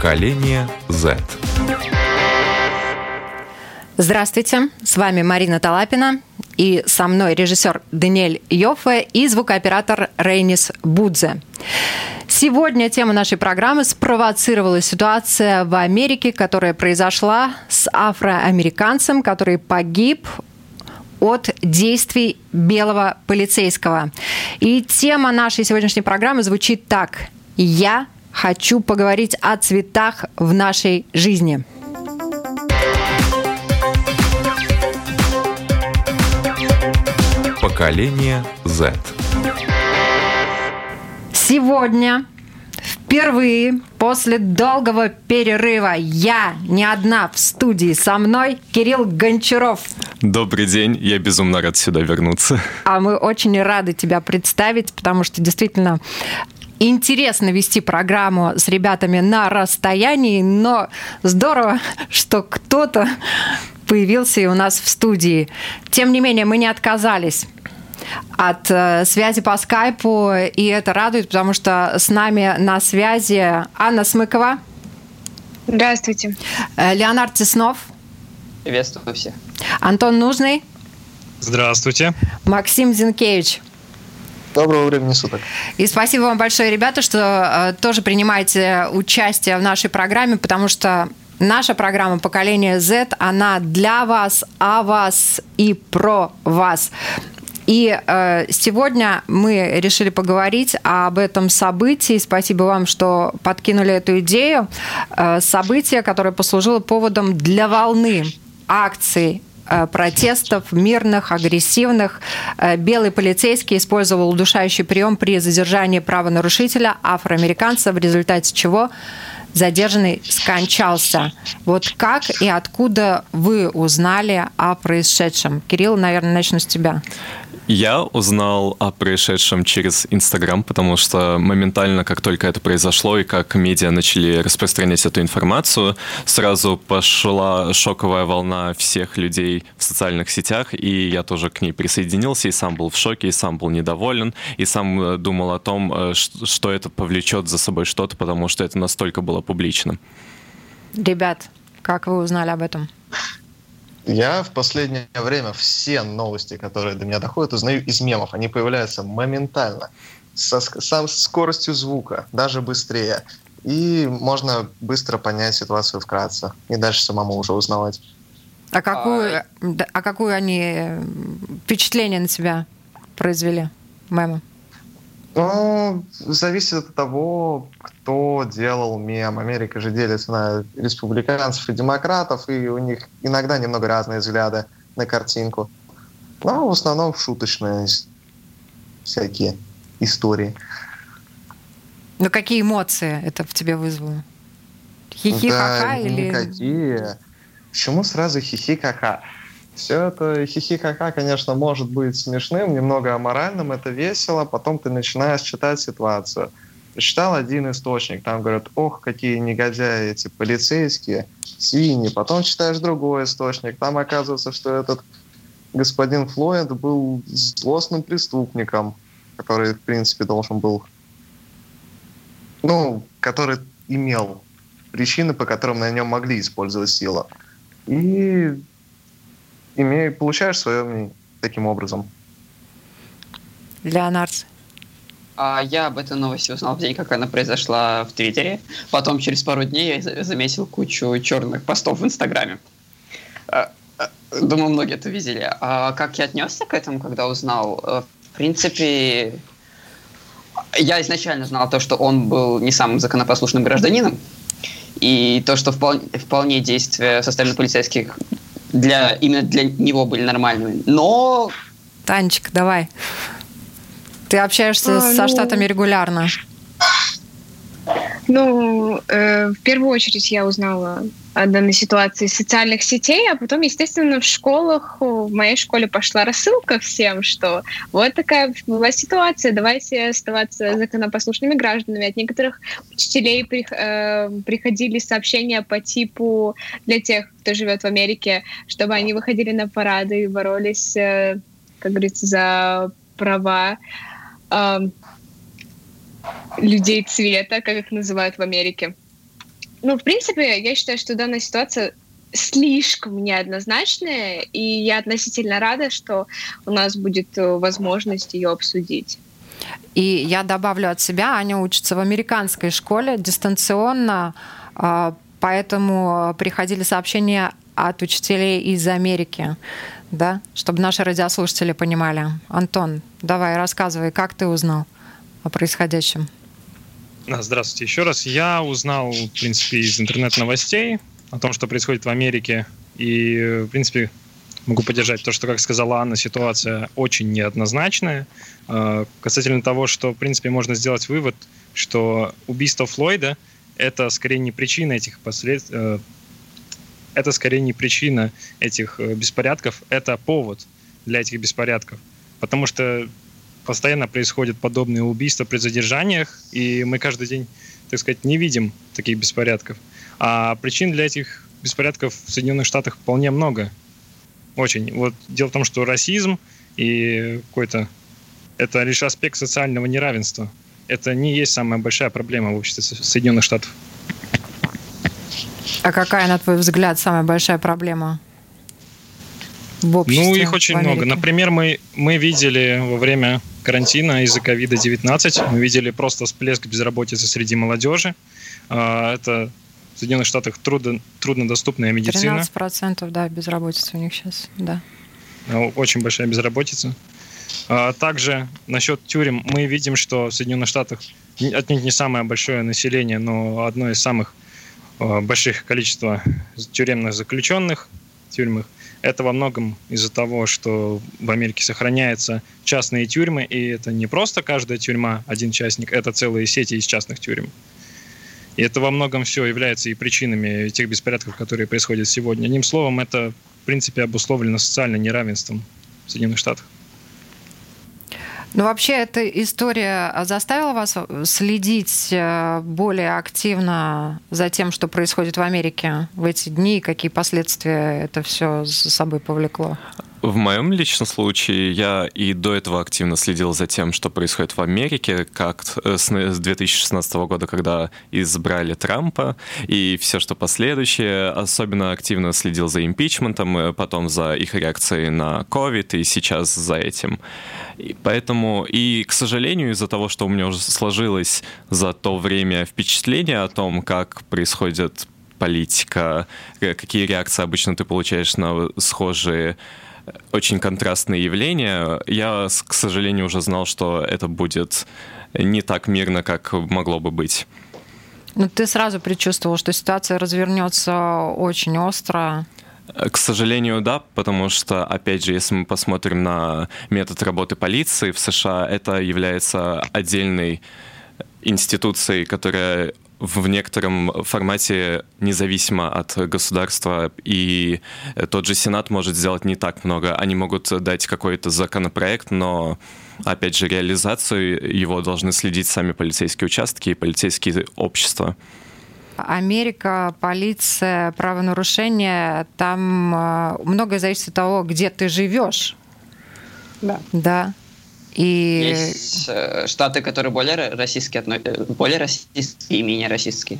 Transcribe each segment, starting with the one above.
Поколение Z. Здравствуйте, с вами Марина Талапина и со мной режиссер Даниэль Йоффе и звукооператор Рейнис Будзе. Сегодня тема нашей программы спровоцировала ситуация в Америке, которая произошла с афроамериканцем, который погиб от действий белого полицейского. И тема нашей сегодняшней программы звучит так. Я хочу поговорить о цветах в нашей жизни. Поколение Z. Сегодня впервые после долгого перерыва я не одна в студии со мной Кирилл Гончаров. Добрый день, я безумно рад сюда вернуться. А мы очень рады тебя представить, потому что действительно интересно вести программу с ребятами на расстоянии, но здорово, что кто-то появился и у нас в студии. Тем не менее, мы не отказались от э, связи по скайпу, и это радует, потому что с нами на связи Анна Смыкова. Здравствуйте. Э, Леонард Теснов. Приветствую всех. Антон Нужный. Здравствуйте. Максим Зинкевич. Доброго времени суток. И спасибо вам большое, ребята, что э, тоже принимаете участие в нашей программе, потому что наша программа «Поколение Z», она для вас, о вас и про вас. И э, сегодня мы решили поговорить об этом событии. Спасибо вам, что подкинули эту идею. Э, событие, которое послужило поводом для волны акций протестов, мирных, агрессивных. Э, белый полицейский использовал удушающий прием при задержании правонарушителя афроамериканца, в результате чего задержанный скончался. Вот как и откуда вы узнали о происшедшем? Кирилл, наверное, начну с тебя. Я узнал о происшедшем через Инстаграм, потому что моментально, как только это произошло и как медиа начали распространять эту информацию, сразу пошла шоковая волна всех людей в социальных сетях, и я тоже к ней присоединился, и сам был в шоке, и сам был недоволен, и сам э, думал о том, э, что это повлечет за собой что-то, потому что это настолько было публично. Ребят, как вы узнали об этом? Я в последнее время все новости, которые до меня доходят, узнаю из мемов. Они появляются моментально, со, со скоростью звука, даже быстрее. И можно быстро понять ситуацию вкратце. И дальше самому уже узнавать. А какую, а, а какую они э, впечатление на тебя произвели, мемы? Ну, зависит от того, кто делал мем. Америка же делится на республиканцев и демократов, и у них иногда немного разные взгляды на картинку. Но в основном шуточные всякие истории. Ну какие эмоции это в тебе вызвало? Хихи-ха-ха да, или... никакие. Почему сразу хихи-ха-ха? Все это хихи-ха-ха, конечно, может быть смешным, немного аморальным, это весело, потом ты начинаешь читать ситуацию. Читал один источник, там говорят, ох, какие негодяи эти полицейские, свиньи. Потом читаешь другой источник, там оказывается, что этот господин Флойд был злостным преступником, который, в принципе, должен был, ну, который имел причины, по которым на нем могли использовать силу. И имею, получаешь свое мнение таким образом. Леонард. А я об этой новости узнал в день, как она произошла в Твиттере. Потом через пару дней я заметил кучу черных постов в Инстаграме. А, а, думаю, многие это видели. А как я отнесся к этому, когда узнал? Э, в принципе, я изначально знал то, что он был не самым законопослушным гражданином, и то, что вполне, вполне действия со стороны полицейских для, именно для него были нормальными. Но... Танечка, давай. Ты общаешься а, со ну... Штатами регулярно. Ну, э, в первую очередь я узнала о данной ситуации из социальных сетей, а потом, естественно, в школах, в моей школе пошла рассылка всем, что вот такая была ситуация, давайте оставаться законопослушными гражданами. От некоторых учителей при, э, приходили сообщения по типу для тех, кто живет в Америке, чтобы они выходили на парады и боролись, э, как говорится, за права э, людей цвета, как их называют в Америке. ну, в принципе, я считаю, что данная ситуация слишком неоднозначная, и я относительно рада, что у нас будет э, возможность ее обсудить. И я добавлю от себя, Аня учится в американской школе дистанционно, а, поэтому приходили сообщения от учителей из Америки, да, чтобы наши радиослушатели понимали. Антон, давай рассказывай, как ты узнал о происходящем? Здравствуйте еще раз. Я узнал, в принципе, из интернет-новостей о том, что происходит в Америке. И, в принципе, могу поддержать то, что, как сказала Анна, ситуация очень неоднозначная. А, касательно того, что, в принципе, можно сделать вывод, что убийство Флойда – это скорее не причина этих последствий, э, это скорее не причина этих э, беспорядков, это повод для этих беспорядков. Потому что постоянно происходят подобные убийства при задержаниях, и мы каждый день, так сказать, не видим таких беспорядков. А причин для этих беспорядков в Соединенных Штатах вполне много. Очень. Вот дело в том, что расизм и какой-то это лишь аспект социального неравенства. Это не есть самая большая проблема в обществе Соединенных Штатов. А какая, на твой взгляд, самая большая проблема? В обществе, ну, их очень много. Например, мы, мы видели во время карантина из-за ковида-19, мы видели просто всплеск безработицы среди молодежи. А, это в Соединенных Штатах трудно, труднодоступная медицина. 13% да, безработица у них сейчас, да. Ну, очень большая безработица. А, также насчет тюрем мы видим, что в Соединенных Штатах отнюдь не самое большое население, но одно из самых а, больших количества тюремных заключенных в тюрьмах. Это во многом из-за того, что в Америке сохраняются частные тюрьмы, и это не просто каждая тюрьма, один частник, это целые сети из частных тюрем. И это во многом все является и причинами тех беспорядков, которые происходят сегодня. Одним словом, это, в принципе, обусловлено социальным неравенством в Соединенных Штатах. Ну, вообще, эта история заставила вас следить э, более активно за тем, что происходит в Америке в эти дни, какие последствия это все за собой повлекло? В моем личном случае я и до этого активно следил за тем, что происходит в Америке, как э, с 2016 года, когда избрали Трампа, и все, что последующее. Особенно активно следил за импичментом, э, потом за их реакцией на COVID, и сейчас за этим. И поэтому, и, к сожалению, из-за того, что у меня уже сложилось за то время впечатление о том, как происходит политика, э, какие реакции обычно ты получаешь на схожие очень контрастные явления. Я, к сожалению, уже знал, что это будет не так мирно, как могло бы быть. Ну, ты сразу предчувствовал, что ситуация развернется очень остро. К сожалению, да, потому что, опять же, если мы посмотрим на метод работы полиции в США, это является отдельной институцией, которая в некотором формате независимо от государства, и тот же Сенат может сделать не так много. Они могут дать какой-то законопроект, но, опять же, реализацию его должны следить сами полицейские участки и полицейские общества. Америка, полиция, правонарушения, там э, многое зависит от того, где ты живешь. Да. Да. И... Есть э, штаты, которые более российские, э, более российские и менее российские.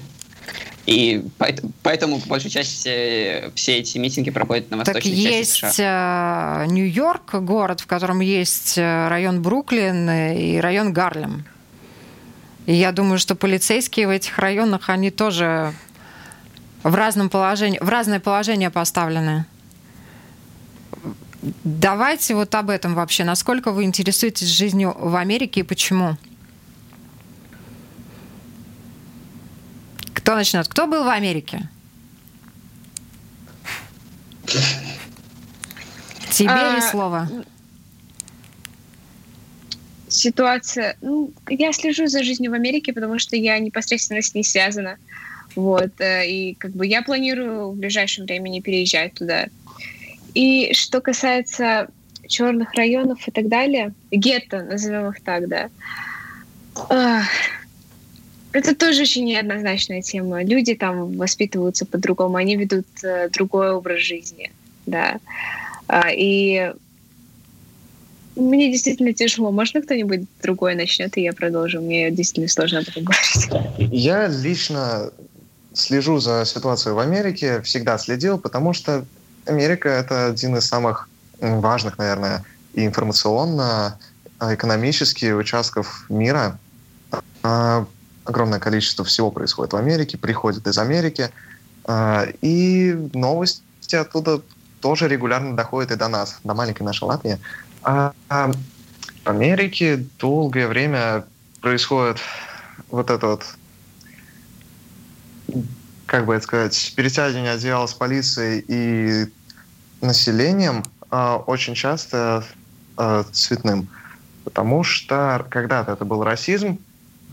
И поэтому, по большей части, все эти митинги проходят на восточной так есть США. Э, Нью-Йорк, город, в котором есть район Бруклин и район Гарлем. И я думаю, что полицейские в этих районах, они тоже в разном положении, в разное положение поставлены. Давайте вот об этом вообще. Насколько вы интересуетесь жизнью в Америке и почему? Кто начнет? Кто был в Америке? Тебе а, ли слово? Ситуация... Ну, я слежу за жизнью в Америке, потому что я непосредственно с ней связана. Вот. Э, и как бы я планирую в ближайшем времени переезжать туда. И что касается черных районов и так далее, гетто, назовем их так, да, это тоже очень неоднозначная тема. Люди там воспитываются по-другому, они ведут э, другой образ жизни, да. А, и мне действительно тяжело. Можно кто-нибудь другой начнет, и я продолжу? Мне действительно сложно об. Я лично слежу за ситуацией в Америке, всегда следил, потому что Америка — это один из самых важных, наверное, и информационно, а, экономически участков мира. А, огромное количество всего происходит в Америке, приходит из Америки, а, и новости оттуда тоже регулярно доходят и до нас, до маленькой нашей Латвии. А в Америке долгое время происходит вот это вот как бы это сказать, перетягивание одеяла с полицией и населением э, очень часто э, цветным. Потому что когда-то это был расизм,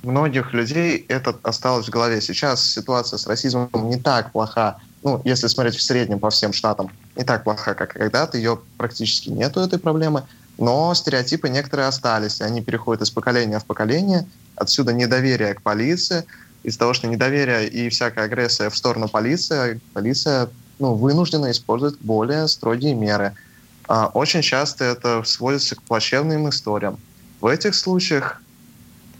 многих людей это осталось в голове. Сейчас ситуация с расизмом не так плоха, ну, если смотреть в среднем по всем штатам, не так плоха, как когда-то, ее практически нету, этой проблемы, но стереотипы некоторые остались, они переходят из поколения в поколение, отсюда недоверие к полиции, из-за того, что недоверие и всякая агрессия в сторону полиции, полиция ну, вынуждена использовать более строгие меры. А, очень часто это сводится к плачевным историям. В этих случаях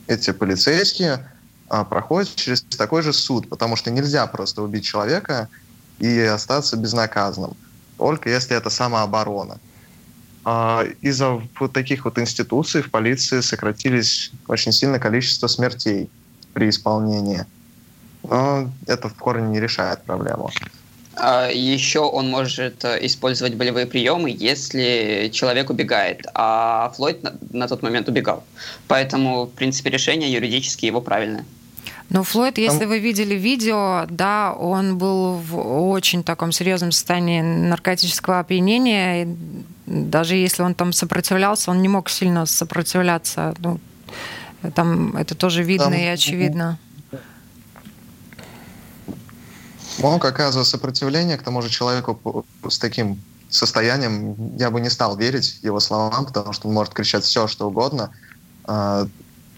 эти полицейские а, проходят через такой же суд, потому что нельзя просто убить человека и остаться безнаказанным, только если это самооборона. А, из-за вот таких вот институций в полиции сократились очень сильно количество смертей при исполнении. Но это в корне не решает проблему. А еще он может э, использовать болевые приемы, если человек убегает, а Флойд на, на тот момент убегал. Поэтому, в принципе, решение юридически его правильное. Но Флойд, если вы видели видео, да, он был в очень таком серьезном состоянии наркотического опьянения. И даже если он там сопротивлялся, он не мог сильно сопротивляться. Ну, там это тоже видно там, и очевидно. Мог оказывать сопротивление к тому же человеку с таким состоянием. Я бы не стал верить его словам, потому что он может кричать все, что угодно. А,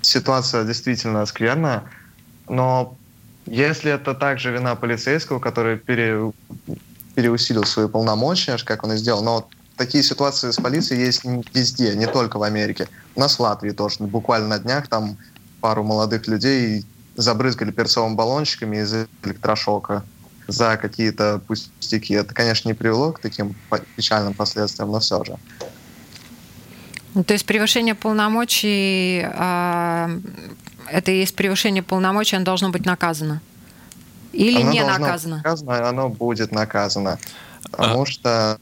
ситуация действительно скверная, но если это также вина полицейского, который пере, переусилил свои полномочия, как он и сделал, но такие ситуации с полицией есть везде, не только в Америке. У нас в Латвии тоже. Буквально на днях там пару молодых людей забрызгали перцовыми баллончиками из электрошока за какие-то пустяки. Это, конечно, не привело к таким печальным последствиям, но все же. Ну, то есть превышение полномочий, а, это есть превышение полномочий, оно должно быть наказано? Или оно не наказано? наказано? Оно будет наказано. Потому а... что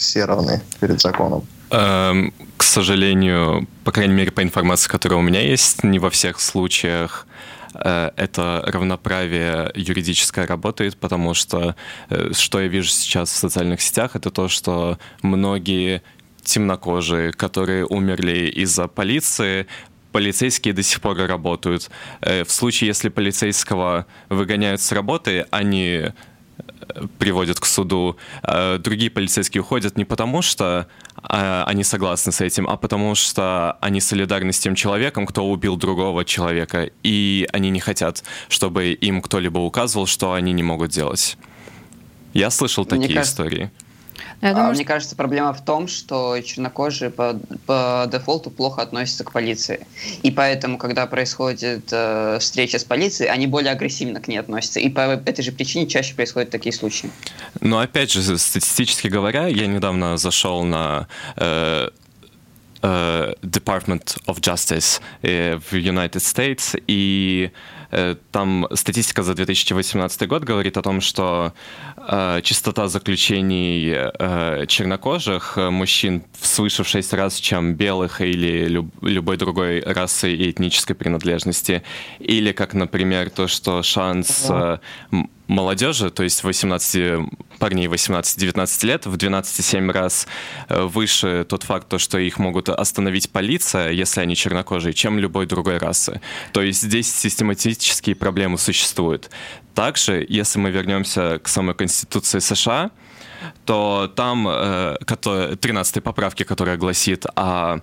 все равны перед законом. Эм, к сожалению, по крайней мере, по информации, которая у меня есть, не во всех случаях э, это равноправие юридическое работает, потому что э, что я вижу сейчас в социальных сетях, это то, что многие темнокожие, которые умерли из-за полиции, полицейские до сих пор работают. Э, в случае, если полицейского выгоняют с работы, они приводят к суду. А другие полицейские уходят не потому, что а, они согласны с этим, а потому что они солидарны с тем человеком, кто убил другого человека, и они не хотят, чтобы им кто-либо указывал, что они не могут делать. Я слышал такие Мне кажется, истории. Я думаю, а, Мне кажется, проблема в том, что чернокожие по, по дефолту плохо относятся к полиции. И поэтому, когда происходит э, встреча с полицией, они более агрессивно к ней относятся. И по этой же причине чаще происходят такие случаи. Но опять же, статистически говоря, я недавно зашел на э, э, Department of Justice э, в United States, и там статистика за 2018 год говорит о том, что э, частота заключений э, чернокожих э, мужчин свыше в 6 раз, чем белых или люб, любой другой расы и этнической принадлежности. Или, как, например, то, что шанс э, молодежи, то есть 18 парней 18-19 лет, в 12,7 раз э, выше тот факт, то, что их могут остановить полиция, если они чернокожие, чем любой другой расы. То есть здесь систематические проблемы существуют. Также, если мы вернемся к самой Конституции США, то там э, 13 поправки, которая гласит о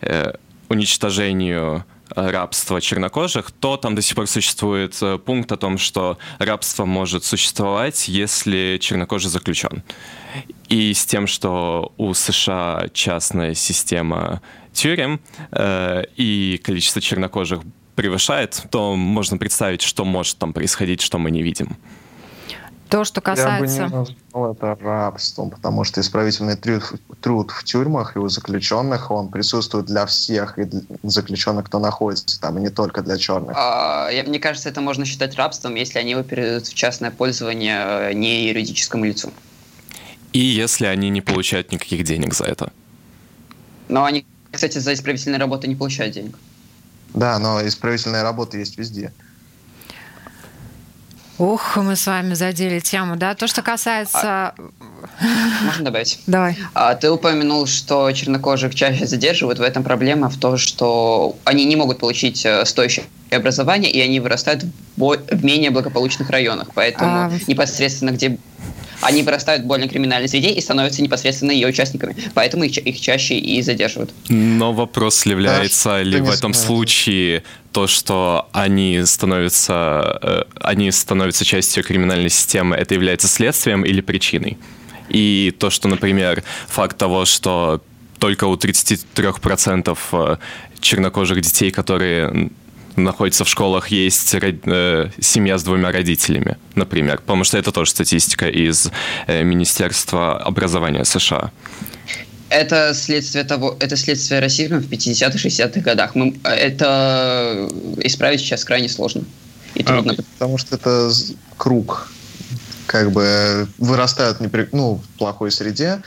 э, уничтожению рабства чернокожих, то там до сих пор существует э, пункт о том, что рабство может существовать, если чернокожий заключен. И с тем, что у США частная система тюрем, э, и количество чернокожих превышает, то можно представить, что может там происходить, что мы не видим. То, что касается... Я бы не назвал это рабством, потому что исправительный труд, труд в тюрьмах и у заключенных, он присутствует для всех, и для заключенных, кто находится там, и не только для черных. А, я, мне кажется, это можно считать рабством, если они его передают в частное пользование э, не юридическому лицу. И если они не получают никаких денег за это. Но они, кстати, за исправительные работы не получают денег. Да, но исправительная работа есть везде. Ух, мы с вами задели тему, да? То, что касается... Можно добавить? Давай. А, ты упомянул, что чернокожих чаще задерживают. В этом проблема в том, что они не могут получить э, стоящее образование, и они вырастают в, в менее благополучных районах. Поэтому а... непосредственно, где они вырастают в более криминальной среде и становятся непосредственно ее участниками. Поэтому их, их чаще и задерживают. Но вопрос является да, ли в этом знаю. случае то, что они становятся, э, они становятся частью криминальной системы, это является следствием или причиной? И то, что, например, факт того, что только у 33% э, чернокожих детей, которые находится в школах, есть э, семья с двумя родителями, например. Потому что это тоже статистика из э, Министерства образования США. Это следствие того, это следствие расизма в 50-х, 60-х годах. Мы, это исправить сейчас крайне сложно и а, трудно. А, потому что это круг. Как бы вырастают непри... ну, в плохой среде,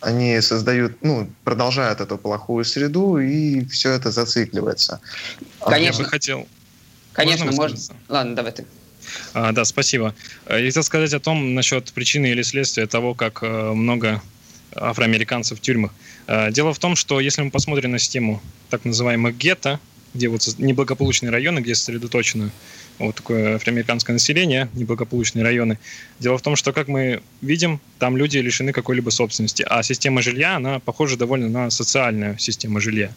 они создают, ну, продолжают эту плохую среду, и все это зацикливается. Конечно. Я бы хотел... Конечно, можно. Ладно, давай ты. А, да, спасибо. Я хотел сказать о том, насчет причины или следствия того, как э, много афроамериканцев в тюрьмах. Э, дело в том, что если мы посмотрим на систему так называемых гетто, где вот неблагополучные районы, где сосредоточено вот такое афроамериканское население, неблагополучные районы. Дело в том, что, как мы видим, там люди лишены какой-либо собственности, а система жилья, она похожа довольно на социальную систему жилья.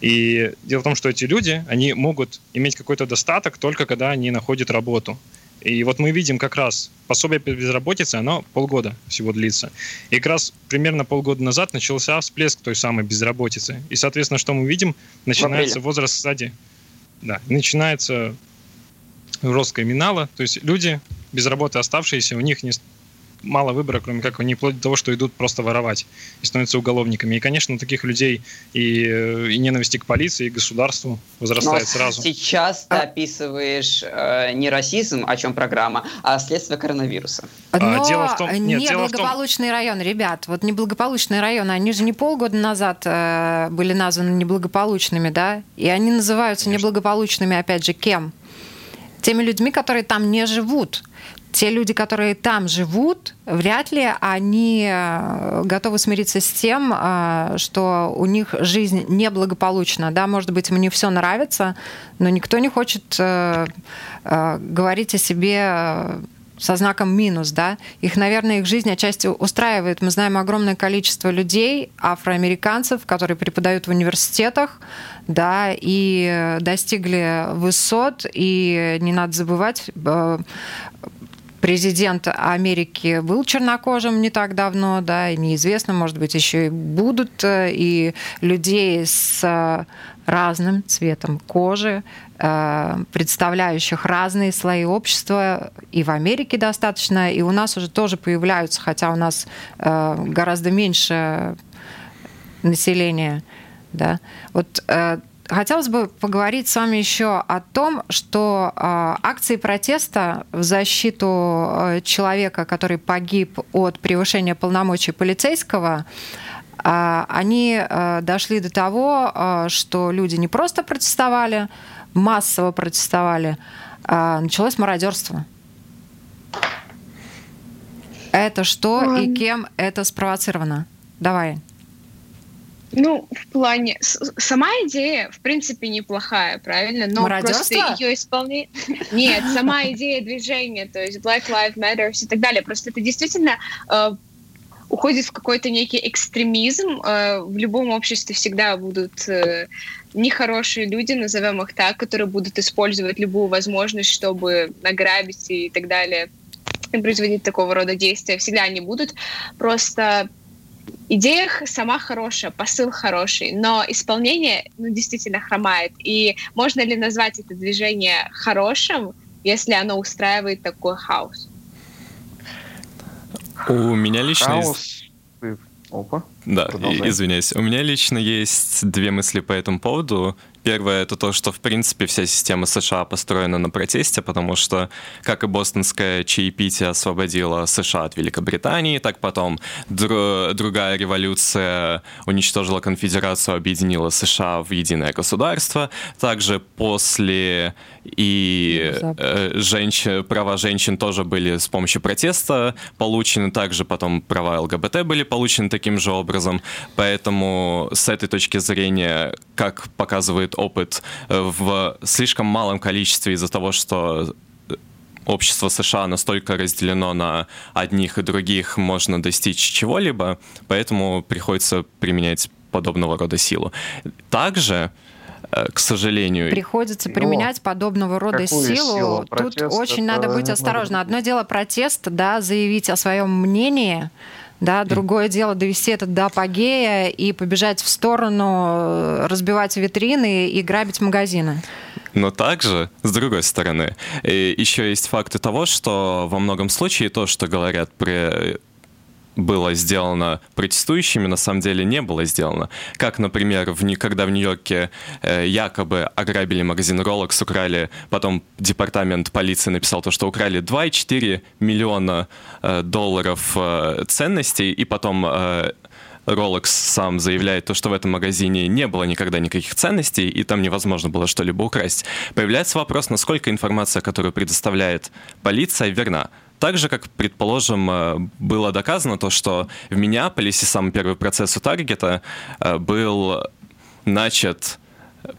И дело в том, что эти люди, они могут иметь какой-то достаток только когда они находят работу. И вот мы видим как раз пособие по безработице, оно полгода всего длится. И как раз примерно полгода назад начался всплеск той самой безработицы. И, соответственно, что мы видим? Начинается возраст стадии. Да, начинается рост криминала, то есть люди без работы оставшиеся, у них не, мало выбора, кроме как они вплоть до того, что идут просто воровать и становятся уголовниками. И, конечно, таких людей и, и ненависти к полиции, и государству возрастает Но сразу. Сейчас ты описываешь э, не расизм, о чем программа, а следствие коронавируса. Но а, дело в том, нет, неблагополучный том... район, ребят, вот неблагополучные районы, они же не полгода назад э, были названы неблагополучными, да? И они называются конечно. неблагополучными, опять же, кем? Теми людьми, которые там не живут. Те люди, которые там живут, вряд ли они э, готовы смириться с тем, э, что у них жизнь неблагополучна. Да, может быть, мне все нравится, но никто не хочет э, говорить о себе со знаком минус, да, их, наверное, их жизнь отчасти устраивает. Мы знаем огромное количество людей, афроамериканцев, которые преподают в университетах, да, и достигли высот, и не надо забывать, э, президент Америки был чернокожим не так давно, да, и неизвестно, может быть, еще и будут, э, и людей с разным цветом кожи, э, представляющих разные слои общества. И в Америке достаточно, и у нас уже тоже появляются, хотя у нас э, гораздо меньше населения. Да? Вот э, Хотелось бы поговорить с вами еще о том, что э, акции протеста в защиту э, человека, который погиб от превышения полномочий полицейского, э, они э, дошли до того, э, что люди не просто протестовали, массово протестовали, э, началось мародерство. Это что и кем это спровоцировано? Давай. Ну, в плане... Сама идея, в принципе, неплохая, правильно? Но просто ее исполнение... Нет, сама идея движения, то есть Black Lives Matter и так далее. Просто это действительно э, уходит в какой-то некий экстремизм. Э, в любом обществе всегда будут э, нехорошие люди, назовем их так, которые будут использовать любую возможность, чтобы награбить и так далее и производить такого рода действия. Всегда они будут. Просто идея сама хорошая, посыл хороший, но исполнение ну, действительно хромает. И можно ли назвать это движение хорошим, если оно устраивает такой хаос? У меня лично Хаос. Опа. Да, Продолжай. извиняюсь. У меня лично есть две мысли по этому поводу. Первое это то, что в принципе вся система США построена на протесте, потому что как и бостонское чаепитие освободило США от Великобритании, так потом дру- другая революция уничтожила конфедерацию, объединила США в единое государство. Также после и э, женщин, права женщин тоже были с помощью протеста получены, также потом права ЛГБТ были получены таким же образом. Поэтому с этой точки зрения, как показывает опыт, э, в слишком малом количестве из-за того, что э, общество США настолько разделено на одних и других, можно достичь чего-либо, поэтому приходится применять подобного рода силу. Также, э, к сожалению, Приходится Ну, применять подобного рода силу. силу? Тут Протест очень это надо быть осторожным. Одно дело протест, да, заявить о своем мнении, да, другое дело довести это до апогея и побежать в сторону, э, разбивать витрины и грабить магазины. Но также, с другой стороны, еще есть факты того, что во многом случае то, что говорят при было сделано протестующими, на самом деле не было сделано. Как, например, в, когда в Нью-Йорке э, якобы ограбили магазин Rolex, украли, потом департамент полиции написал то, что украли 2,4 миллиона э, долларов э, ценностей, и потом э, Rolex сам заявляет то, что в этом магазине не было никогда никаких ценностей, и там невозможно было что-либо украсть. Появляется вопрос, насколько информация, которую предоставляет полиция, верна. Так же, как, предположим, э, было доказано то, что в Миннеаполисе самый первый процесс у Таргета э, был начат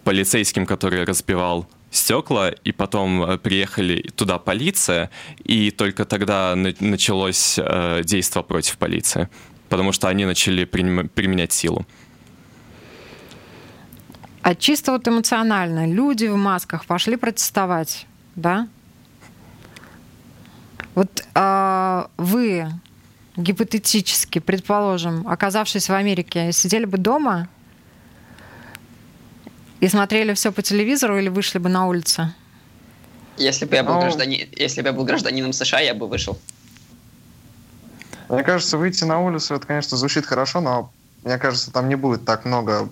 полицейским, который разбивал стекла, и потом э, приехали туда полиция, и только тогда на- началось действо против полиции, потому что они начали применять силу. А чисто вот эмоционально люди в масках пошли протестовать, да? Вот а, вы гипотетически, предположим, оказавшись в Америке, сидели бы дома и смотрели все по телевизору или вышли бы на улицу? Если бы я был, Ну. граждани... Если бы я был гражданином США, я бы вышел. Мне кажется, выйти на улицу, это, конечно, звучит хорошо, но мне кажется, там не будет так много...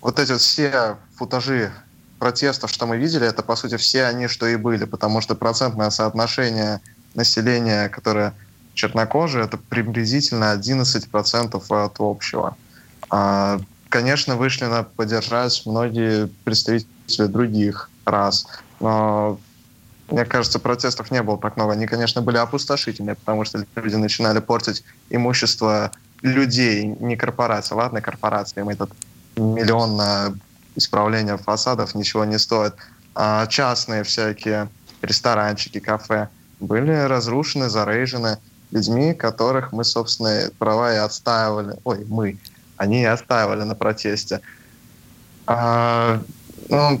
Вот эти вот все футажи протестов, что мы видели, это, по сути, все они, что и были, потому что процентное соотношение населения, которое чернокожие, это приблизительно 11% от общего. А, Конечно, вышли на поддержать многие представители других рас, но мне кажется, протестов не было так много. Они, конечно, были опустошительные, потому что люди начинали портить имущество людей, не корпораций. Ладно, корпорации, им этот миллион на исправление фасадов ничего не стоит. А частные всякие ресторанчики, кафе были разрушены, зарейжены людьми, которых мы, собственно, права и отстаивали. Ой, мы. Они и отстаивали на протесте. А, ну,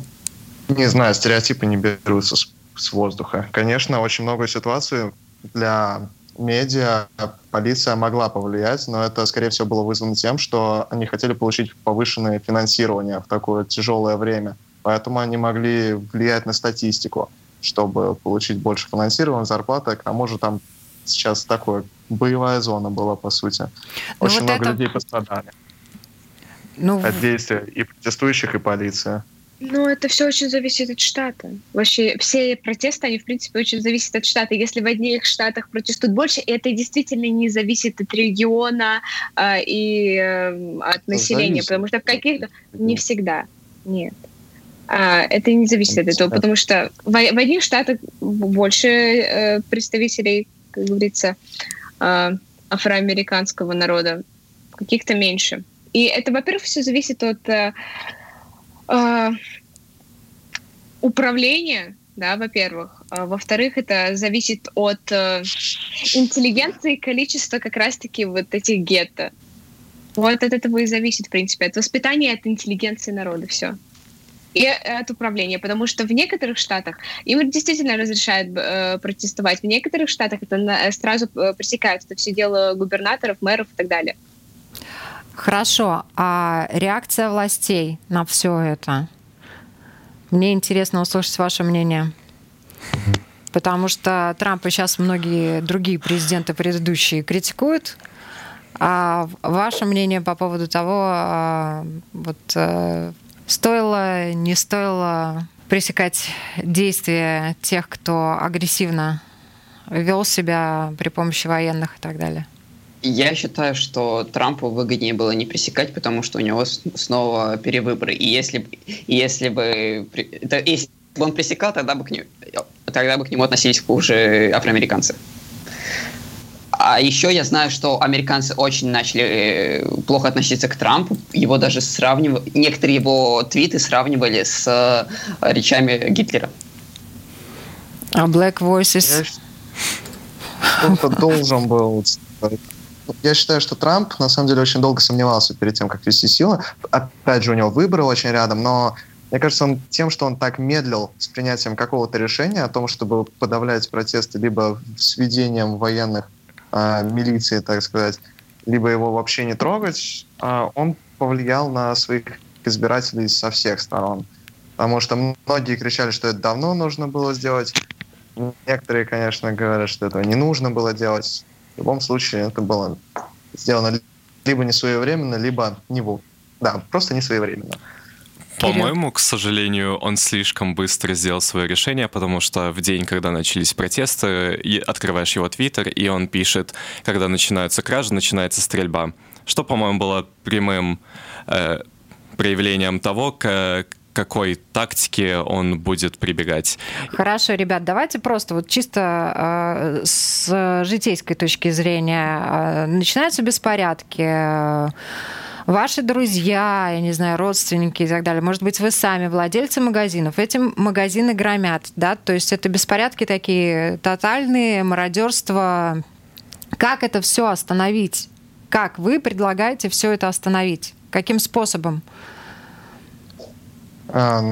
не знаю, стереотипы не берутся с, с воздуха. Конечно, очень много ситуаций для медиа полиция могла повлиять, но это, скорее всего, было вызвано тем, что они хотели получить повышенное финансирование в такое тяжелое время. Поэтому они могли влиять на статистику, чтобы получить больше финансирования, зарплаты. К тому же там сейчас такое боевая зона была, по сути. Ну Очень вот много это- людей пострадали Ну, от действия и протестующих, и полиции. Ну, это все очень зависит от штата. Вообще, все протесты, они, в принципе, очень зависят от штата. Если в одних штатах протестуют больше, это действительно не зависит от региона а, и э, от населения, зависит. потому что в каких-то... Не всегда, нет. А, это не зависит от этого, потому что в, в одних штатах больше э, представителей, как говорится, а, афроамериканского народа, в каких-то меньше. И это, во-первых, все зависит от э, э, управления, да, во-первых. А, во-вторых, это зависит от э, интеллигенции и количества как раз-таки вот этих гетто. Вот от этого и зависит, в принципе, от воспитания, от интеллигенции народа, все. И от управления, потому что в некоторых штатах им действительно разрешают э, протестовать, в некоторых штатах это на- сразу э, пресекают, это все дело губернаторов, мэров и так далее. Хорошо, а реакция властей на все это? Мне интересно услышать ваше мнение. Потому что Трампа сейчас многие другие президенты предыдущие критикуют. А ваше мнение по поводу того, а, вот э, стоило, не стоило пресекать действия тех, кто агрессивно вел себя при помощи военных и так далее? Я считаю, что Трампу выгоднее было не пресекать, потому что у него снова перевыборы. И если, и если бы если бы он пресекал, тогда бы к нему, тогда бы к нему относились хуже афроамериканцы. А еще я знаю, что американцы очень начали э, плохо относиться к Трампу. Его даже сравнивали, некоторые его твиты сравнивали с э, речами Гитлера. А Black Voices? Кто-то должен был я считаю, что Трамп на самом деле очень долго сомневался перед тем, как вести силы. Опять же, у него выборы очень рядом, но мне кажется, он тем, что он так медлил с принятием какого-то решения о том, чтобы подавлять протесты либо с введением военных э, милиции, так сказать, либо его вообще не трогать, э, он повлиял на своих избирателей со всех сторон. Потому что многие кричали, что это давно нужно было сделать. Некоторые, конечно, говорят, что этого не нужно было делать. В любом случае это было сделано либо не своевременно, либо не вовремя. Да, просто не своевременно. По-моему, к сожалению, он слишком быстро сделал свое решение, потому что в день, когда начались протесты, открываешь его твиттер, и он пишет, когда начинаются кражи, начинается стрельба. Что, по-моему, было прямым э, проявлением того, как какой тактике он будет прибегать. Хорошо, ребят, давайте просто вот чисто э, с житейской точки зрения. Э, начинаются беспорядки, э, ваши друзья, я не знаю, родственники и так далее, может быть, вы сами владельцы магазинов, эти магазины громят, да, то есть это беспорядки такие тотальные, мародерство. Как это все остановить? Как вы предлагаете все это остановить? Каким способом? А,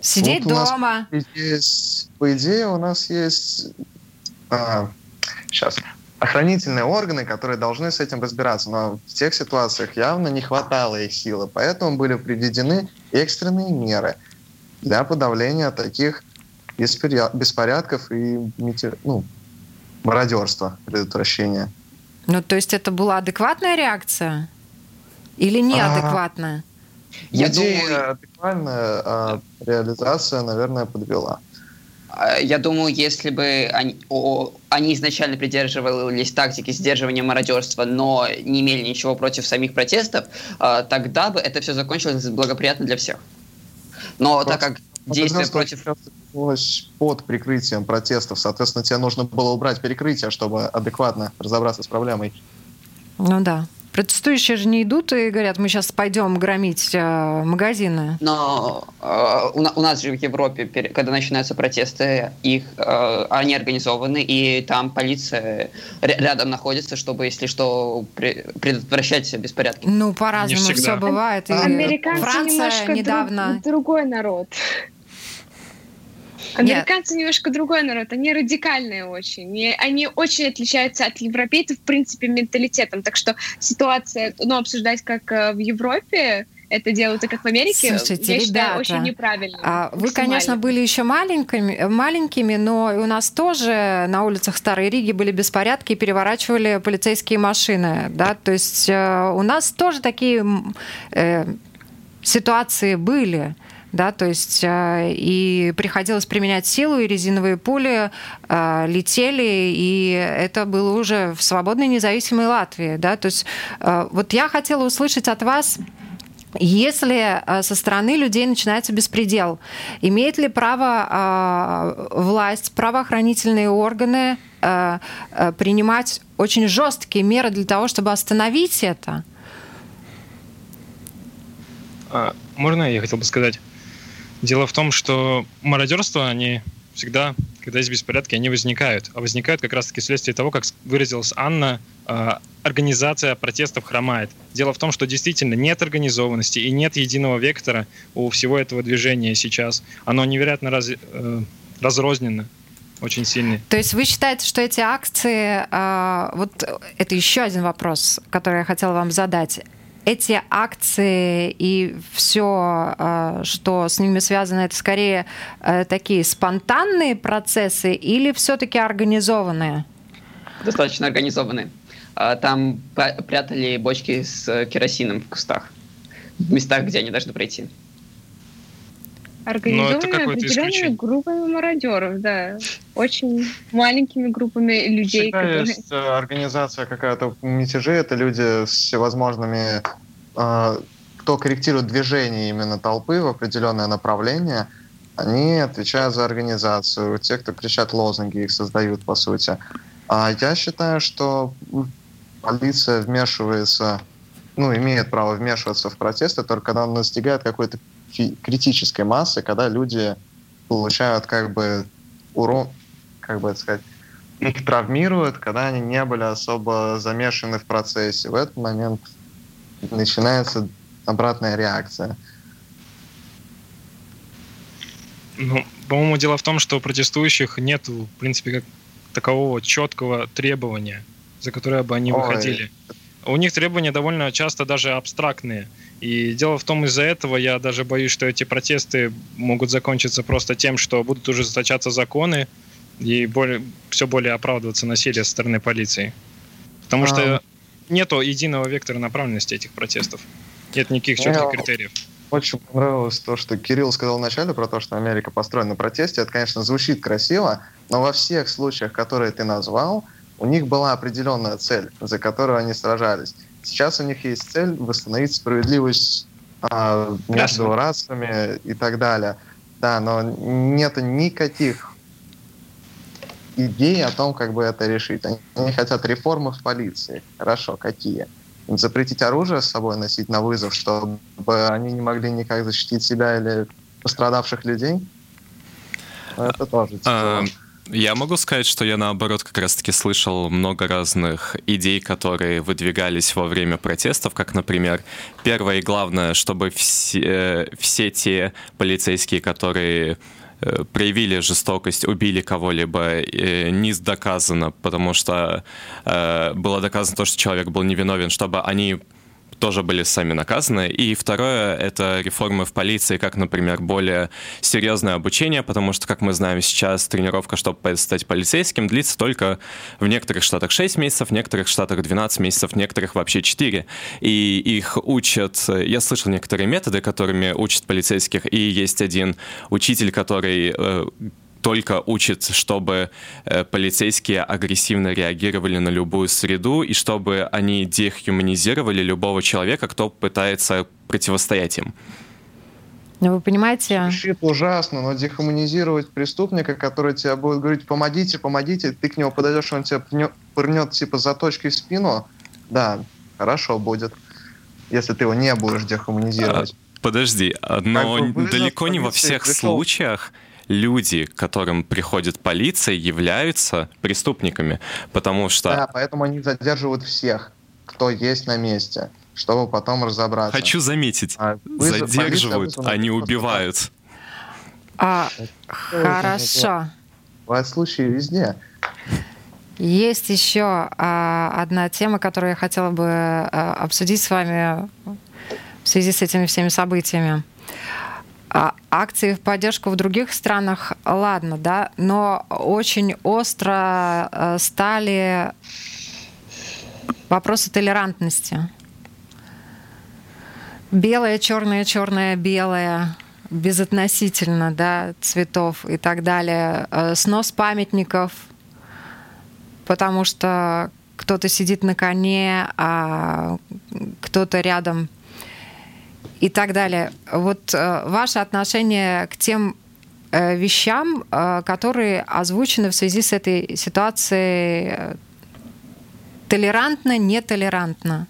Сидеть вот дома. Нас, есть, по идее, у нас есть а, сейчас охранительные органы, которые должны с этим разбираться. Но в тех ситуациях явно не хватало их силы. Поэтому были приведены экстренные меры для подавления таких беспорядков и ну, мародерства, предотвращения. Ну, то есть это была адекватная реакция? Или неадекватная? А, я Идея думаю... адекватная, а реализация, наверное, подвела. А, я думаю, если бы они, о, они изначально придерживались тактики сдерживания мародерства, но не имели ничего против самих протестов, а, тогда бы это все закончилось благоприятно для всех. Но Просто, так как действия против... Под прикрытием протестов, соответственно, тебе нужно было убрать перекрытие, чтобы адекватно разобраться с проблемой. Ну да. Протестующие же не идут и говорят, мы сейчас пойдем громить э, магазины. Но э, у, у нас же в Европе, когда начинаются протесты, их, э, они организованы, и там полиция рядом находится, чтобы, если что, предотвращать беспорядки. Ну, по-разному все бывает. И Американцы Франция немножко недавно... друг, другой народ. Американцы Нет. немножко другой народ, они радикальные очень. И они очень отличаются от европейцев, в принципе, менталитетом. Так что ситуация, ну, обсуждать как э, в Европе, это делают, и как в Америке, Слушайте, я ребята, считаю, очень неправильно. А, вы, конечно, были еще маленькими, маленькими, но у нас тоже на улицах Старой Риги были беспорядки и переворачивали полицейские машины. Да? То есть э, у нас тоже такие э, ситуации были да, то есть э, и приходилось применять силу, и резиновые пули э, летели, и это было уже в свободной независимой Латвии, да, то есть э, вот я хотела услышать от вас, если со стороны людей начинается беспредел, имеет ли право власть, правоохранительные органы принимать очень жесткие меры для того, чтобы остановить это? А, можно я хотел бы сказать? Дело в том, что мародерство, они всегда, когда есть беспорядки, они возникают. А возникают как раз-таки вследствие того, как выразилась Анна, а, организация протестов хромает. Дело в том, что действительно нет организованности и нет единого вектора у всего этого движения сейчас. Оно невероятно раз, э, разрознено очень сильный. То есть вы считаете, что эти акции, а, вот это еще один вопрос, который я хотела вам задать, эти акции и все, э, что с ними связано, это скорее э, такие спонтанные процессы или все-таки организованные? Достаточно организованные. А, там прятали бочки с керосином в кустах, в местах, где они должны пройти. Организованные определенными группами мародеров, да. Очень маленькими группами людей. Всегда которые... есть э, организация какая-то мятежей, это люди с всевозможными, э, кто корректирует движение именно толпы в определенное направление, они отвечают за организацию. Те, кто кричат лозунги, их создают, по сути. А я считаю, что полиция вмешивается, ну, имеет право вмешиваться в протесты только когда он достигает какой-то критической массы, когда люди получают как бы урон, как бы это сказать, их травмируют, когда они не были особо замешаны в процессе. В этот момент начинается обратная реакция. Ну, по-моему, дело в том, что у протестующих нет, в принципе, как такового четкого требования, за которое бы они Ой. выходили. У них требования довольно часто даже абстрактные. И дело в том, из-за этого я даже боюсь, что эти протесты могут закончиться просто тем, что будут уже заточаться законы и более, все более оправдываться насилие со стороны полиции. Потому а... что нету единого вектора направленности этих протестов. Нет никаких четких критериев. Очень понравилось то, что Кирилл сказал вначале про то, что Америка построена на протесте. Это, конечно, звучит красиво, но во всех случаях, которые ты назвал, у них была определенная цель, за которую они сражались. Сейчас у них есть цель восстановить справедливость а, между расами и так далее. Да, но нет никаких идей о том, как бы это решить. Они, они хотят реформы в полиции. Хорошо, какие? Запретить оружие с собой носить на вызов, чтобы они не могли никак защитить себя или пострадавших людей? Это тоже тяжело. Я могу сказать, что я наоборот как раз-таки слышал много разных идей, которые выдвигались во время протестов, как, например, первое и главное, чтобы все, э, все те полицейские, которые э, проявили жестокость, убили кого-либо, э, не доказано, потому что было доказано то, что человек был невиновен, чтобы они тоже были сами наказаны. И второе — это реформы в полиции, как, например, более серьезное обучение, потому что, как мы знаем сейчас, тренировка, чтобы стать полицейским, длится только в некоторых штатах 6 месяцев, в некоторых штатах 12 месяцев, в некоторых вообще 4. И их учат... Я слышал некоторые методы, которыми учат полицейских, и есть один учитель, который э, только учит, чтобы э, полицейские агрессивно реагировали на любую среду и чтобы они дехуманизировали любого человека, кто пытается противостоять им. Ну, вы понимаете... Звучит ужасно, но дехуманизировать преступника, который тебе будет говорить «помогите, помогите», ты к нему подойдешь, он тебе пырнет типа заточкой в спину, да, хорошо будет, если ты его не будешь дехуманизировать. А, подожди, но как бы далеко не во всех пришел... случаях люди, к которым приходит полиция, являются преступниками, потому что... Да, поэтому они задерживают всех, кто есть на месте, чтобы потом разобраться. Хочу заметить, а, вызов, задерживают, полиция, они убивают. А, хорошо. Бывают случаи везде. Есть еще а, одна тема, которую я хотела бы а, обсудить с вами в связи с этими всеми событиями. А акции в поддержку в других странах, ладно, да, но очень остро э, стали вопросы толерантности. Белое, черное, черное, белое, безотносительно, да, цветов и так далее. Э, снос памятников, потому что кто-то сидит на коне, а кто-то рядом и так далее. Вот э, ваше отношение к тем э, вещам, э, которые озвучены в связи с этой ситуацией толерантно, нетолерантно?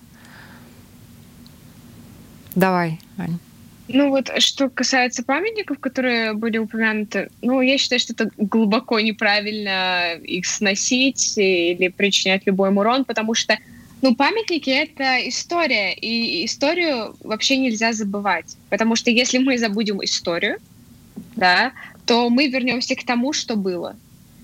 Давай, Ань. Ну вот, что касается памятников, которые были упомянуты, ну, я считаю, что это глубоко неправильно их сносить или причинять любой урон, потому что ну, памятники — это история, и историю вообще нельзя забывать. Потому что если мы забудем историю, да, то мы вернемся к тому, что было.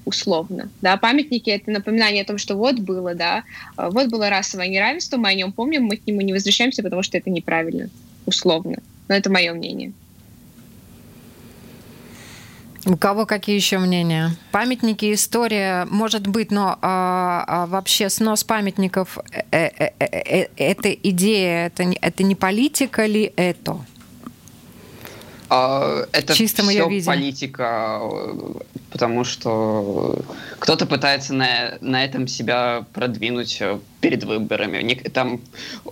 условно. Да, памятники — это напоминание о том, что вот было, да, вот было расовое неравенство, мы о нем помним, мы к нему не возвращаемся, потому что это неправильно, условно. Но это мое мнение. У кого какие еще мнения? Памятники, история, может быть, но а, а вообще снос памятников э, э, э, э, это идея, это, это не политика ли это? А, это Чисто все виде. политика, потому что кто-то пытается на, на этом себя продвинуть перед выборами. Там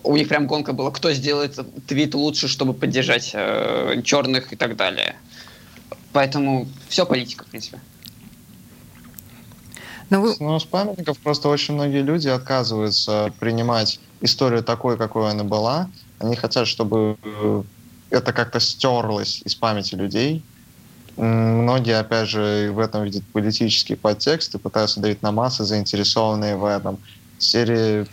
у них прям гонка была, кто сделает твит лучше, чтобы поддержать э, черных и так далее. Поэтому все политика, в принципе. Но вы... Ну, с памятников просто очень многие люди отказываются принимать историю такой, какой она была. Они хотят, чтобы это как-то стерлось из памяти людей. Многие, опять же, в этом видят политический подтекст и пытаются давить на массы, заинтересованные в этом. В серии,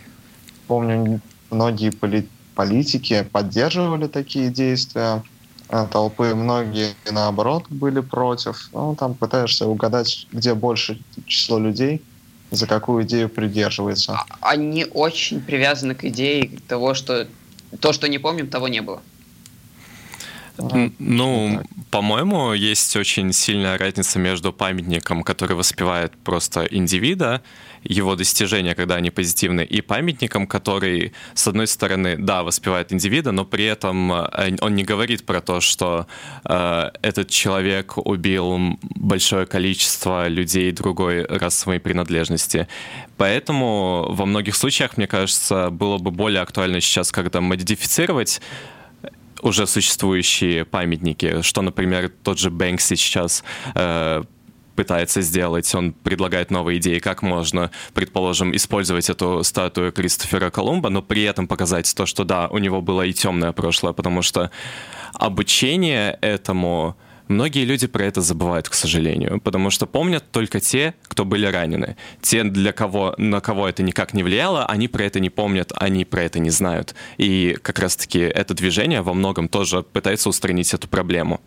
помню, многие поли- политики поддерживали такие действия Э, толпы, многие, наоборот, были против. Ну, там пытаешься угадать, где больше число людей, за какую идею придерживается. А, они очень привязаны к идее того, что то, что не помним, того не было. Ну, по-моему, есть очень сильная разница между памятником, который воспевает просто индивида, его достижения, когда они позитивны, и памятником, который, с одной стороны, да, воспевает индивида, но при этом э, он не говорит про то, что э, этот человек убил большое количество людей другой расовой принадлежности. Поэтому во многих случаях, мне кажется, было бы более актуально сейчас, когда модифицировать уже существующие памятники, что, например, тот же Бэнкси сейчас э, пытается сделать. Он предлагает новые идеи, как можно, предположим, использовать эту статую Кристофера Колумба, но при этом показать то, что да, у него было и темное прошлое, потому что обучение этому Многие люди про это забывают, к сожалению, потому что помнят только те, кто были ранены. Те, для кого, на кого это никак не влияло, они про это не помнят, они про это не знают. И как раз-таки это движение во многом тоже пытается устранить эту проблему.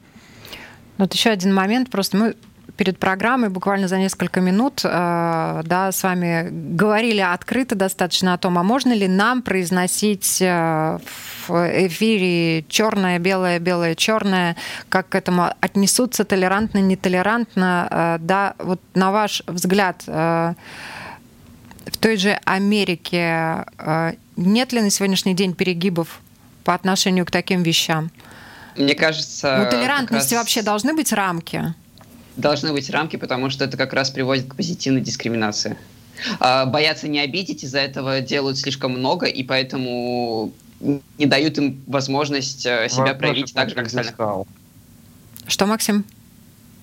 Вот еще один момент. Просто мы перед программой буквально за несколько минут э, да, с вами говорили открыто достаточно о том, а можно ли нам произносить э, в эфире черное, белое, белое, черное, как к этому отнесутся толерантно, нетолерантно. Э, да, вот на ваш взгляд, в той же Америке нет ли на сегодняшний день перегибов по отношению к таким вещам? Мне кажется... У толерантности раз... вообще должны быть рамки? Должны быть рамки, потому что это как раз приводит к позитивной дискриминации. А, боятся не обидеть, из-за этого делают слишком много, и поэтому не дают им возможность э, себя Вопрос проявить так же, как остальных. Что, Максим?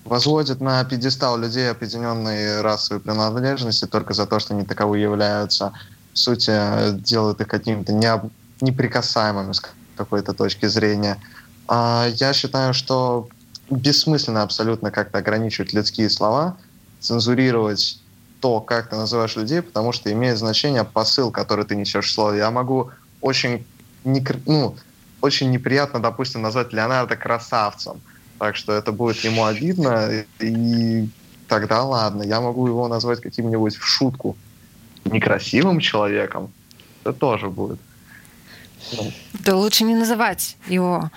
Возводят на пьедестал людей определенной расовой принадлежности только за то, что они таковы являются. В сути, делают их какими-то неприкасаемыми с какой-то точки зрения. А я считаю, что бессмысленно абсолютно как-то ограничивать людские слова, цензурировать то, как ты называешь людей, потому что имеет значение посыл, который ты несешь в слове. Я могу очень, не, ну, очень неприятно, допустим, назвать Леонардо красавцем, так что это будет ему обидно, и тогда ладно, я могу его назвать каким-нибудь в шутку некрасивым человеком, это тоже будет. Да лучше не называть его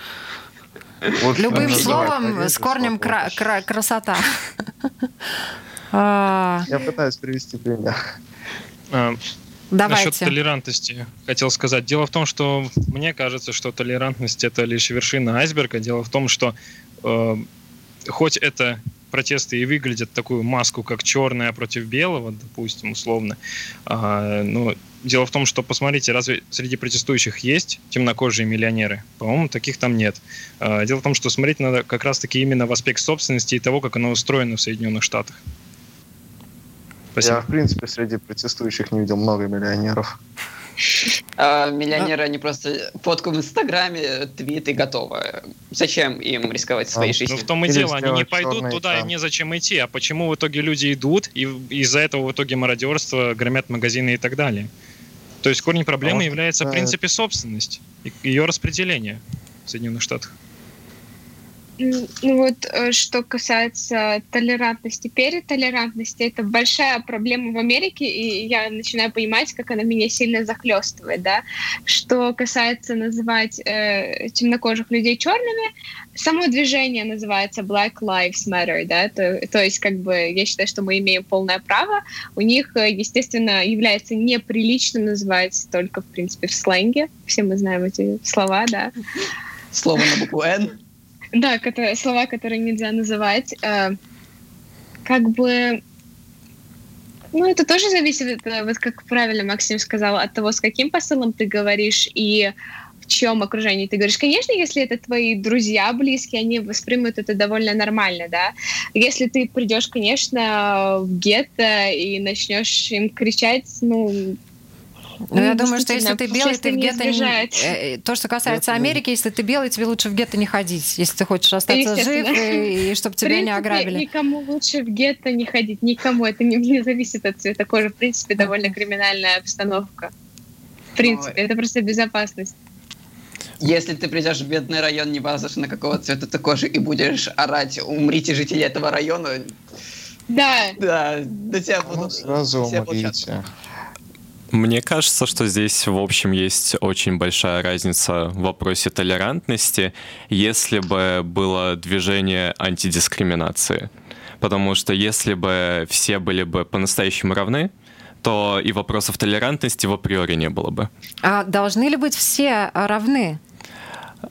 вот Любым словом с корнем кра- кра- красота. А. Я пытаюсь привести пример. А, Давайте. Насчет толерантности хотел сказать. Дело в том, что мне кажется, что толерантность это лишь вершина айсберга. Дело в том, что э, хоть это протесты и выглядят такую маску, как черная против белого, допустим, условно, э, но Дело в том, что, посмотрите, разве среди протестующих есть темнокожие миллионеры? По-моему, таких там нет. А, дело в том, что смотреть надо как раз-таки именно в аспект собственности и того, как оно устроено в Соединенных Штатах. Спасибо. Я, в принципе, среди протестующих не видел много миллионеров. А, миллионеры, они просто фотку в Инстаграме, твит и готово. Зачем им рисковать своей а, жизнью? Ну, в том и дело, они не пойдут туда, им незачем идти. А почему в итоге люди идут, и из-за этого в итоге мародерство, громят магазины и так далее? То есть корень проблемы а является, в принципе, собственность и ее распределение в Соединенных Штатах. Ну вот, э, что касается толерантности перед толерантности, это большая проблема в Америке, и я начинаю понимать, как она меня сильно захлестывает, да. Что касается называть э, темнокожих людей черными, само движение называется Black Lives Matter, да, то, то есть как бы я считаю, что мы имеем полное право. У них, э, естественно, является неприлично называть только, в принципе, в сленге. Все мы знаем эти слова, да. Слово на букву «Н». Да, которые, слова, которые нельзя называть. Э, как бы... Ну, это тоже зависит, э, вот как правильно Максим сказал, от того, с каким посылом ты говоришь и в чем окружении ты говоришь. Конечно, если это твои друзья близкие, они воспримут это довольно нормально, да. Если ты придешь, конечно, в гетто и начнешь им кричать, ну, ну, я думаю, что если ты белый, ты в гетто не... Э, то, что касается Америки, если ты белый, тебе лучше в гетто не ходить, если ты хочешь остаться жив и, и чтобы тебя не ограбили. Никому лучше в гетто не ходить, никому. Это не, не зависит от цвета кожи. В принципе, довольно криминальная обстановка. В принципе, это просто безопасность. Если ты придешь в бедный район, не важно, на какого цвета ты кожи, и будешь орать «умрите, жители этого района», да. Да, до тебя Ну, будут... сразу все умрите. Мне кажется, что здесь, в общем, есть очень большая разница в вопросе толерантности, если бы было движение антидискриминации. Потому что если бы все были бы по-настоящему равны, то и вопросов толерантности в априори не было бы. А должны ли быть все равны?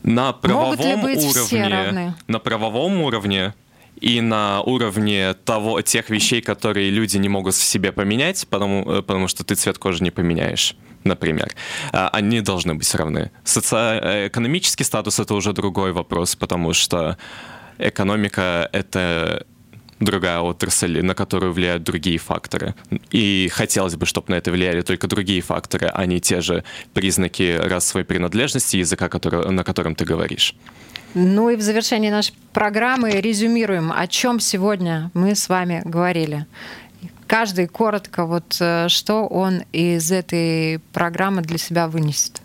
На правовом уровне, на правовом уровне и на уровне того, тех вещей, которые люди не могут в себе поменять, потому, э, потому что ты цвет кожи не поменяешь, например, а, они должны быть равны. Социоэкономический статус — это уже другой вопрос, потому что экономика — это другая отрасль, на которую влияют другие факторы. И хотелось бы, чтобы на это влияли только другие факторы, а не те же признаки расовой принадлежности языка, который, на котором ты говоришь. Ну и в завершении нашей программы резюмируем, о чем сегодня мы с вами говорили. Каждый коротко, вот э, что он из этой программы для себя вынесет.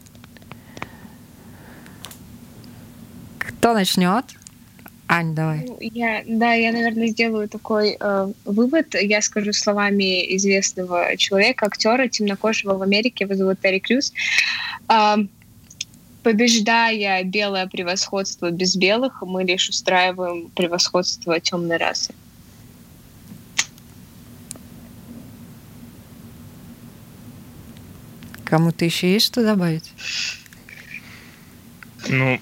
Кто начнет? Ань, давай. Ну, Я, да, я, наверное, сделаю такой э, вывод. Я скажу словами известного человека, актера темнокожего в Америке, его зовут Терри Крюс. Э, побеждая белое превосходство без белых, мы лишь устраиваем превосходство темной расы. Кому-то еще есть что добавить? Ну,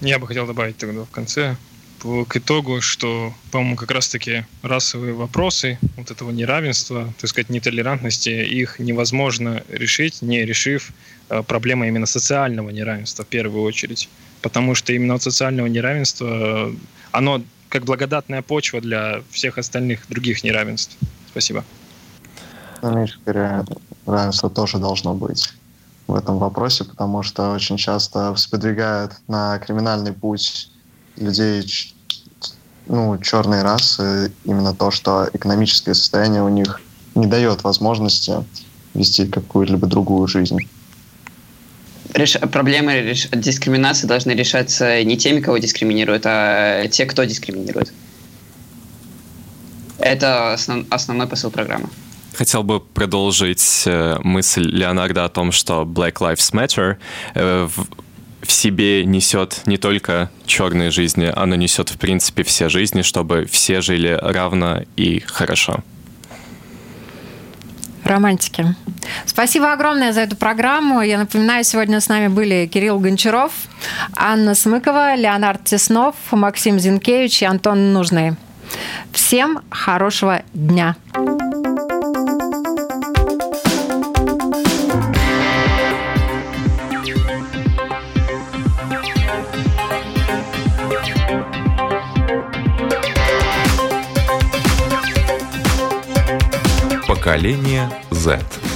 я бы хотел добавить тогда в конце к итогу, что, по-моему, как раз-таки расовые вопросы вот этого неравенства, так сказать, нетолерантности, их невозможно решить, не решив э, проблемы именно социального неравенства в первую очередь. Потому что именно от социального неравенства э, оно как благодатная почва для всех остальных других неравенств. Спасибо. Ну, скорее, равенство тоже должно быть в этом вопросе, потому что очень часто сподвигают на криминальный путь людей ну, черной расы именно то, что экономическое состояние у них не дает возможности вести какую-либо другую жизнь. Реш- Проблемы реш- дискриминации должны решаться не теми, кого дискриминируют, а те, кто дискриминирует. Это основ- основной посыл программы. Хотел бы продолжить э, мысль Леонарда о том, что Black Lives Matter э, в, в себе несет не только черные жизни, оно несет в принципе все жизни, чтобы все жили равно и хорошо. Романтики. Спасибо огромное за эту программу. Я напоминаю, сегодня с нами были Кирилл Гончаров, Анна Смыкова, Леонард Теснов, Максим Зинкевич и Антон Нужный. Всем хорошего дня. Поколение Z.